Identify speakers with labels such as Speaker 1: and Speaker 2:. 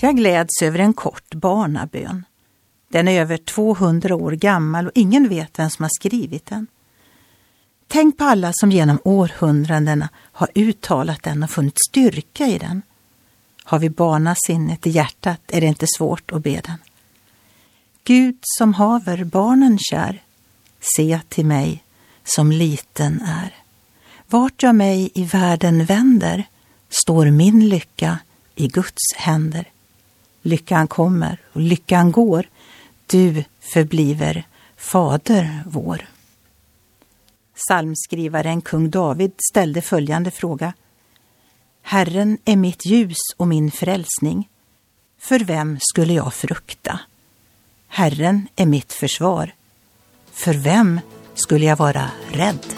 Speaker 1: Jag gläds över en kort barnabön. Den är över 200 år gammal och ingen vet vem som har skrivit den. Tänk på alla som genom århundradena har uttalat den och funnit styrka i den. Har vi barnasinnet i hjärtat är det inte svårt att be den. Gud som haver barnen kär, se till mig som liten är. Vart jag mig i världen vänder står min lycka i Guds händer. Lyckan kommer och lyckan går, du förbliver Fader vår. Psalmskrivaren kung David ställde följande fråga. Herren är mitt ljus och min frälsning. För vem skulle jag frukta? Herren är mitt försvar. För vem skulle jag vara rädd?